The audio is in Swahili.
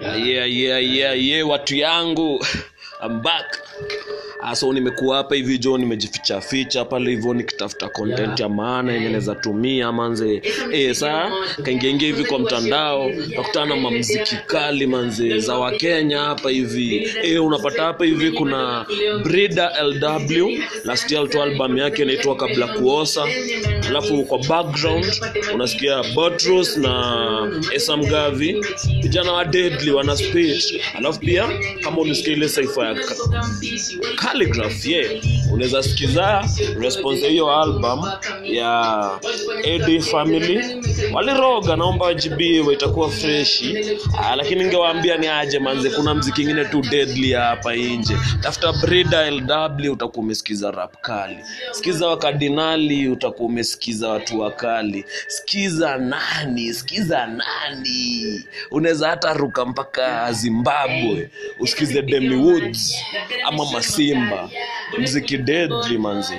yeah, yeah, yeah, yeah, watu yangu. I'm back so nimekuwa hapa hivi jo nimejificha ficha pale hivyo nikitafuta content ya maana yenye naweza tumia manze eh saa kaingiaingia hivi kwa mtandao nakutana na mamziki kali manze za wakenya hapa hivi. Eh unapata hapa hivi kuna Brida LW last year alitoa album yake inaitwa kabla kuosa. Alafu kwa background unasikia Botros na Esam Gavi vijana wa Deadly wana speech. Alafu pia kama unasikia ile saifa ya calligraph yeah. Unaweza sikiza response hiyo album ya AD family. Waliroga naomba wajibiwe itakuwa freshi ah, lakini ningewaambia ni aje manze kuna mziki ingine tu deadly hapa nje. Tafuta Brida LW utakuwa umesikiza rap kali. Sikiza wakardinali utakuwa umesikiza watu wakali. Sikiza nani sikiza nani? Unaweza hata ruka mpaka zimbabwe. Usikize Demi Woods ama masimba. Mziki deadly manzi